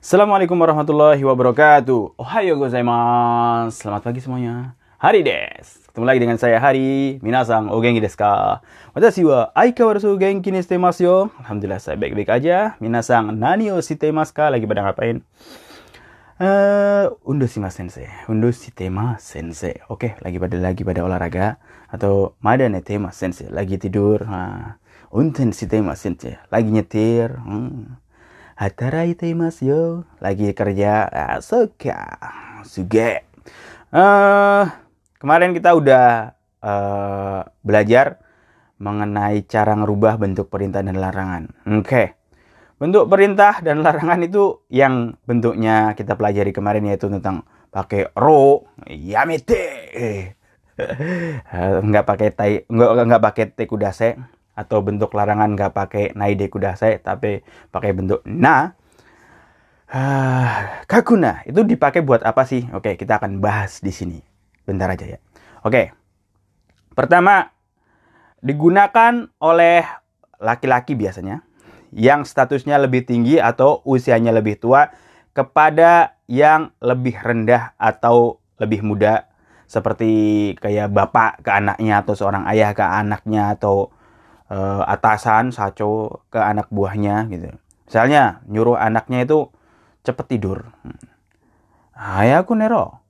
Assalamualaikum warahmatullahi wabarakatuh. Ohayo gozaimasu. Selamat pagi semuanya. Hari des. Ketemu lagi dengan saya Hari. Minasang o genki desu ka? Watashi wa aikawarasu genki ni shite masu yo. Alhamdulillah saya baik-baik aja. Minasang nani o shite masu ka? Lagi pada ngapain? Eh, uh, undo shima sensei. Undo shitema sensei. Oke, lagi pada lagi pada olahraga atau mada ne tema sensei. Lagi tidur. Nah, unten shitema sensei. Lagi nyetir. Hmm. Hatarai temas yo. Lagi kerja. Ah, suka. Suge. Uh, kemarin kita udah uh, belajar mengenai cara ngerubah bentuk perintah dan larangan. Oke. Okay. Bentuk perintah dan larangan itu yang bentuknya kita pelajari kemarin yaitu tentang pakai ro, yamete. nggak pakai tai, nggak nggak pakai tekudase atau bentuk larangan nggak pakai naide kudasai tapi pakai bentuk na. Uh, kakuna itu dipakai buat apa sih? Oke kita akan bahas di sini. Bentar aja ya. Oke. Pertama digunakan oleh laki-laki biasanya yang statusnya lebih tinggi atau usianya lebih tua kepada yang lebih rendah atau lebih muda. Seperti kayak bapak ke anaknya atau seorang ayah ke anaknya atau uh, atasan saco ke anak buahnya gitu. Misalnya nyuruh anaknya itu cepet tidur. Hayaku nero.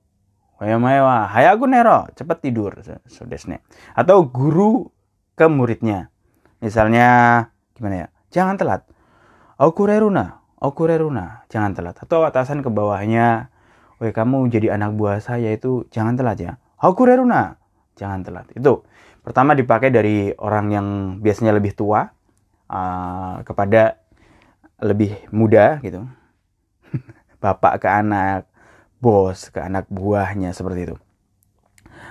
Hayamewa, hayaku nero, cepet tidur. Sudesne. Atau guru ke muridnya. Misalnya gimana ya? Jangan telat. Okureruna, okureruna, jangan telat. Atau atasan ke bawahnya, "Woi, kamu jadi anak buah saya itu jangan telat ya." Okureruna, jangan telat. Itu Pertama dipakai dari orang yang biasanya lebih tua uh, kepada lebih muda gitu. Bapak ke anak, bos ke anak buahnya seperti itu.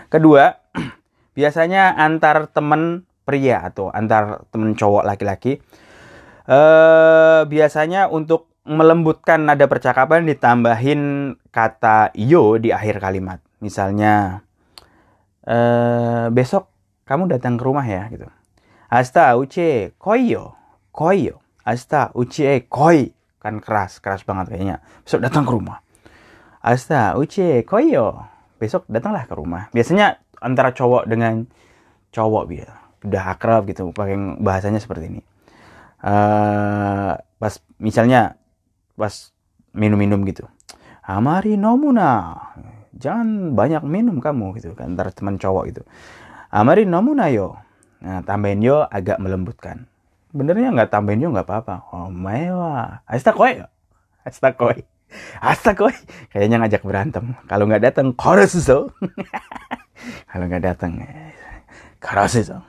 Kedua, biasanya antar teman pria atau antar teman cowok laki-laki uh, biasanya untuk melembutkan nada percakapan ditambahin kata yo di akhir kalimat. Misalnya, uh, besok kamu datang ke rumah ya gitu. Asta uce koyo, koyo. Asta uce koi kan keras, keras banget kayaknya. Besok datang ke rumah. Asta uce koyo. Besok datanglah ke rumah. Biasanya antara cowok dengan cowok biar udah akrab gitu pakai bahasanya seperti ini. Uh, pas misalnya pas minum-minum gitu. Amari nomuna. Jangan banyak minum kamu gitu kan antara teman cowok gitu. Amari namunayo. Nah, tambahin yo agak melembutkan. Benernya nggak tambahin yo nggak apa-apa. Oh, mewa. Asta koi. Asta koi. Asta koi. Kayaknya ngajak berantem. Kalau nggak datang, korosuso. Kalau nggak datang, korosuso.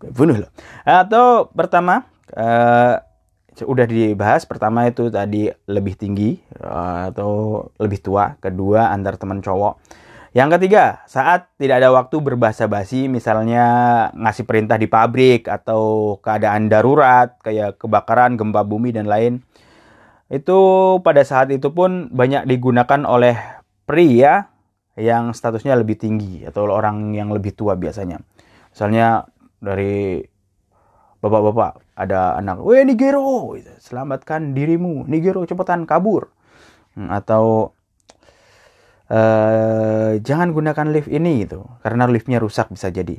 Gue bunuh lo. Atau pertama, uh, udah dibahas. Pertama itu tadi lebih tinggi uh, atau lebih tua. Kedua antar teman cowok yang ketiga, saat tidak ada waktu berbahasa basi, misalnya ngasih perintah di pabrik atau keadaan darurat, kayak kebakaran, gempa bumi, dan lain. Itu pada saat itu pun banyak digunakan oleh pria yang statusnya lebih tinggi atau orang yang lebih tua biasanya. Misalnya dari bapak-bapak ada anak, weh Nigero, selamatkan dirimu, Nigero cepetan kabur. Hmm, atau uh, jangan gunakan lift ini gitu. Karena liftnya rusak bisa jadi.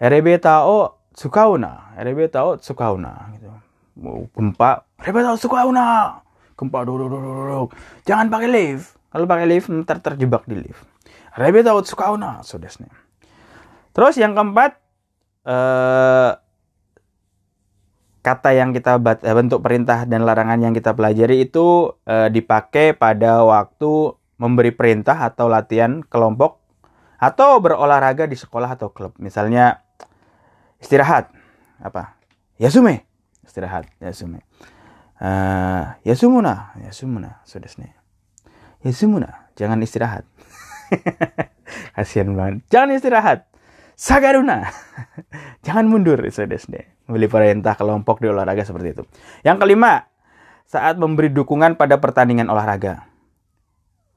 RB tao sukauna. RB tao sukauna gitu. Gempa RB tao sukauna. Gempa duduk duduk jangan pakai lift. Kalau pakai lift ntar terjebak di lift. RB tao sukauna sudah terus yang keempat uh, kata yang kita bentuk perintah dan larangan yang kita pelajari itu uh, dipakai pada waktu memberi perintah atau latihan kelompok atau berolahraga di sekolah atau klub. Misalnya istirahat apa? Yasume. Istirahat, yasume. Uh, yasumuna, yasumuna, sudah nih. Yasumuna, jangan istirahat. Kasihan banget. Jangan istirahat. Sagaruna. jangan mundur, sudah nih. Memberi perintah kelompok di olahraga seperti itu. Yang kelima, saat memberi dukungan pada pertandingan olahraga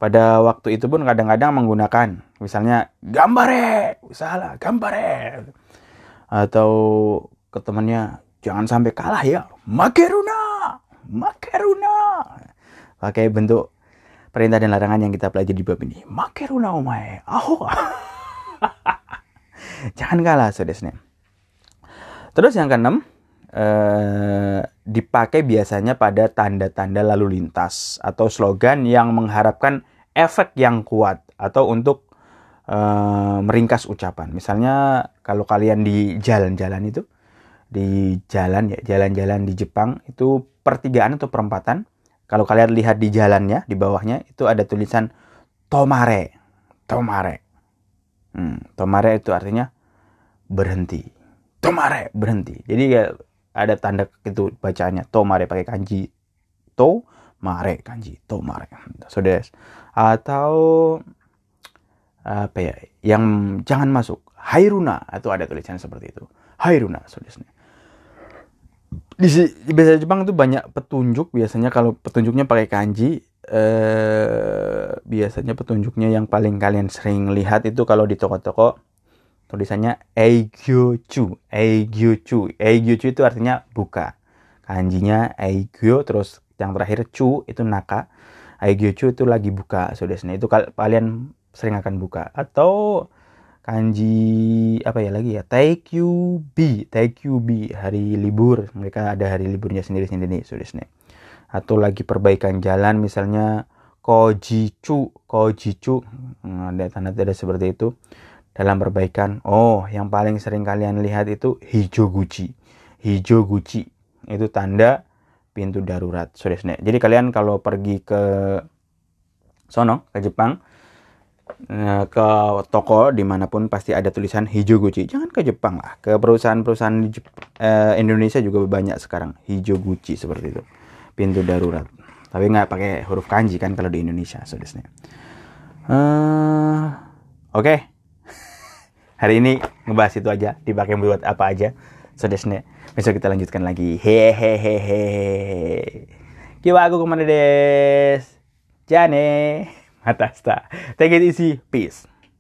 pada waktu itu pun kadang-kadang menggunakan misalnya gambare salah gambare atau ke temannya jangan sampai kalah ya makeruna makeruna pakai bentuk perintah dan larangan yang kita pelajari di bab ini. Makeruna omae, aho. Jangan kalah, saudara. Terus yang keenam, eh, dipakai biasanya pada tanda-tanda lalu lintas atau slogan yang mengharapkan efek yang kuat atau untuk eh, meringkas ucapan. Misalnya kalau kalian di jalan-jalan itu, di jalan ya jalan-jalan di Jepang itu pertigaan atau perempatan kalau kalian lihat di jalannya di bawahnya itu ada tulisan tomare tomare. Hmm, tomare itu artinya berhenti. Tomare berhenti. Jadi ada tanda itu bacaannya tomare pakai kanji to mare kanji tomare so des. Atau apa ya yang jangan masuk hairuna. Itu ada tulisan seperti itu. Hairuna so di, di bahasa Jepang tuh banyak petunjuk biasanya. Kalau petunjuknya pakai kanji eh, biasanya petunjuknya yang paling kalian sering lihat itu kalau di toko-toko tulisannya eigyochu eigyochu. Eigyochu itu artinya buka. Kanjinya eigyo terus yang terakhir chu itu naka. Eigyochu itu lagi buka sudah itu kalian sering akan buka. Atau kanji apa ya lagi ya? Taikyu-bi Taikyu-bi hari libur. Mereka ada hari liburnya sendiri-sendiri sudesne atau lagi perbaikan jalan misalnya Kojichu Kojichu hmm, ada tanda-tanda seperti itu. Dalam perbaikan. Oh yang paling sering kalian lihat itu Hijoguchi. Hijoguchi. Itu tanda pintu darurat sudesne jadi kalian kalau pergi ke sono ke Jepang Eh, ke toko di mana pun pasti ada tulisan hijau Gucci. Jangan ke Jepang lah, ke perusahaan-perusahaan di Jep eh, Indonesia juga banyak sekarang hijau Gucci seperti itu. Pintu darurat. Tapi nggak pakai huruf kanji kan kalau di Indonesia, saudara. Uh, Oke, okay. hari ini ngebahas itu aja. Dipakai buat apa aja, saudara. Besok kita lanjutkan lagi. Hehehehe. Kiwa aku ke mana des? Jane. Matasta. Take it easy. Peace.